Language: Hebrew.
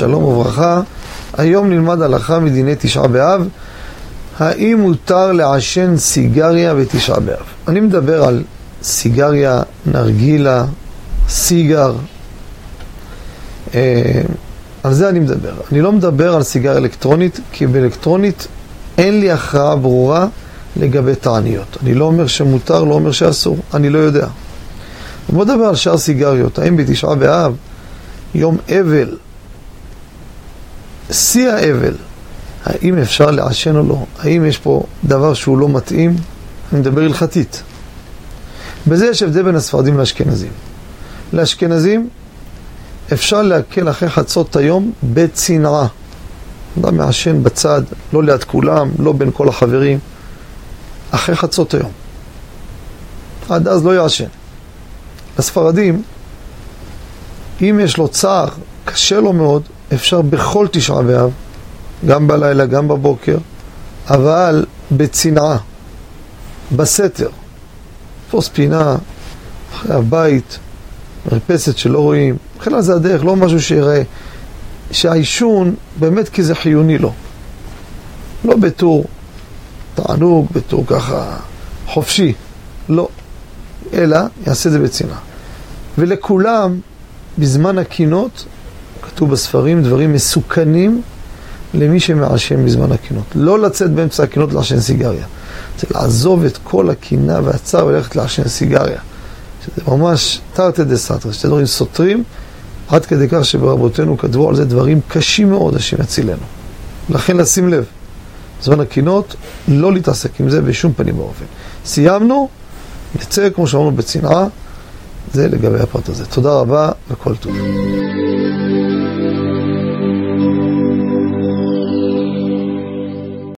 שלום וברכה. היום נלמד הלכה מדיני תשעה באב. האם מותר לעשן סיגריה בתשעה באב? אני מדבר על סיגריה, נרגילה, סיגר. אה, על זה אני מדבר. אני לא מדבר על סיגריה אלקטרונית, כי באלקטרונית אין לי הכרעה ברורה לגבי תעניות. אני לא אומר שמותר, לא אומר שאסור, אני לא יודע. בוא נדבר על שאר סיגריות. האם בתשעה באב, יום אבל, שיא האבל, האם אפשר לעשן או לא? האם יש פה דבר שהוא לא מתאים? אני מדבר הלכתית. בזה יש הבדל בין הספרדים לאשכנזים. לאשכנזים אפשר להקל אחרי חצות היום בצנעה. אדם מעשן בצד, לא ליד כולם, לא בין כל החברים, אחרי חצות היום. עד אז לא יעשן. לספרדים, אם יש לו צער, קשה לו מאוד, אפשר בכל תשעה באב, גם בלילה, גם בבוקר, אבל בצנעה, בסתר. תפוס פינה, אחרי הבית, מרפסת שלא רואים, בכלל זה הדרך, לא משהו שיראה. שהעישון, באמת כי זה חיוני לו. לא בתור תענוג, בתור ככה חופשי, לא. אלא יעשה את זה בצנעה. ולכולם, בזמן הקינות, כתוב בספרים דברים מסוכנים למי שמעשן בזמן הקינות. לא לצאת באמצע הקינות לעשן סיגריה. זה לעזוב את כל הקינה והצער וללכת לעשן סיגריה. שזה ממש תרתי דה סתרא, שתי דברים סותרים, עד כדי כך שברבותינו כתבו על זה דברים קשים מאוד, השם יצילנו. לכן לשים לב, בזמן הקינות, לא להתעסק עם זה בשום פנים ואופן. סיימנו, נצא, כמו שאמרנו, בצנעה, זה לגבי הפרט הזה. תודה רבה וכל טוב.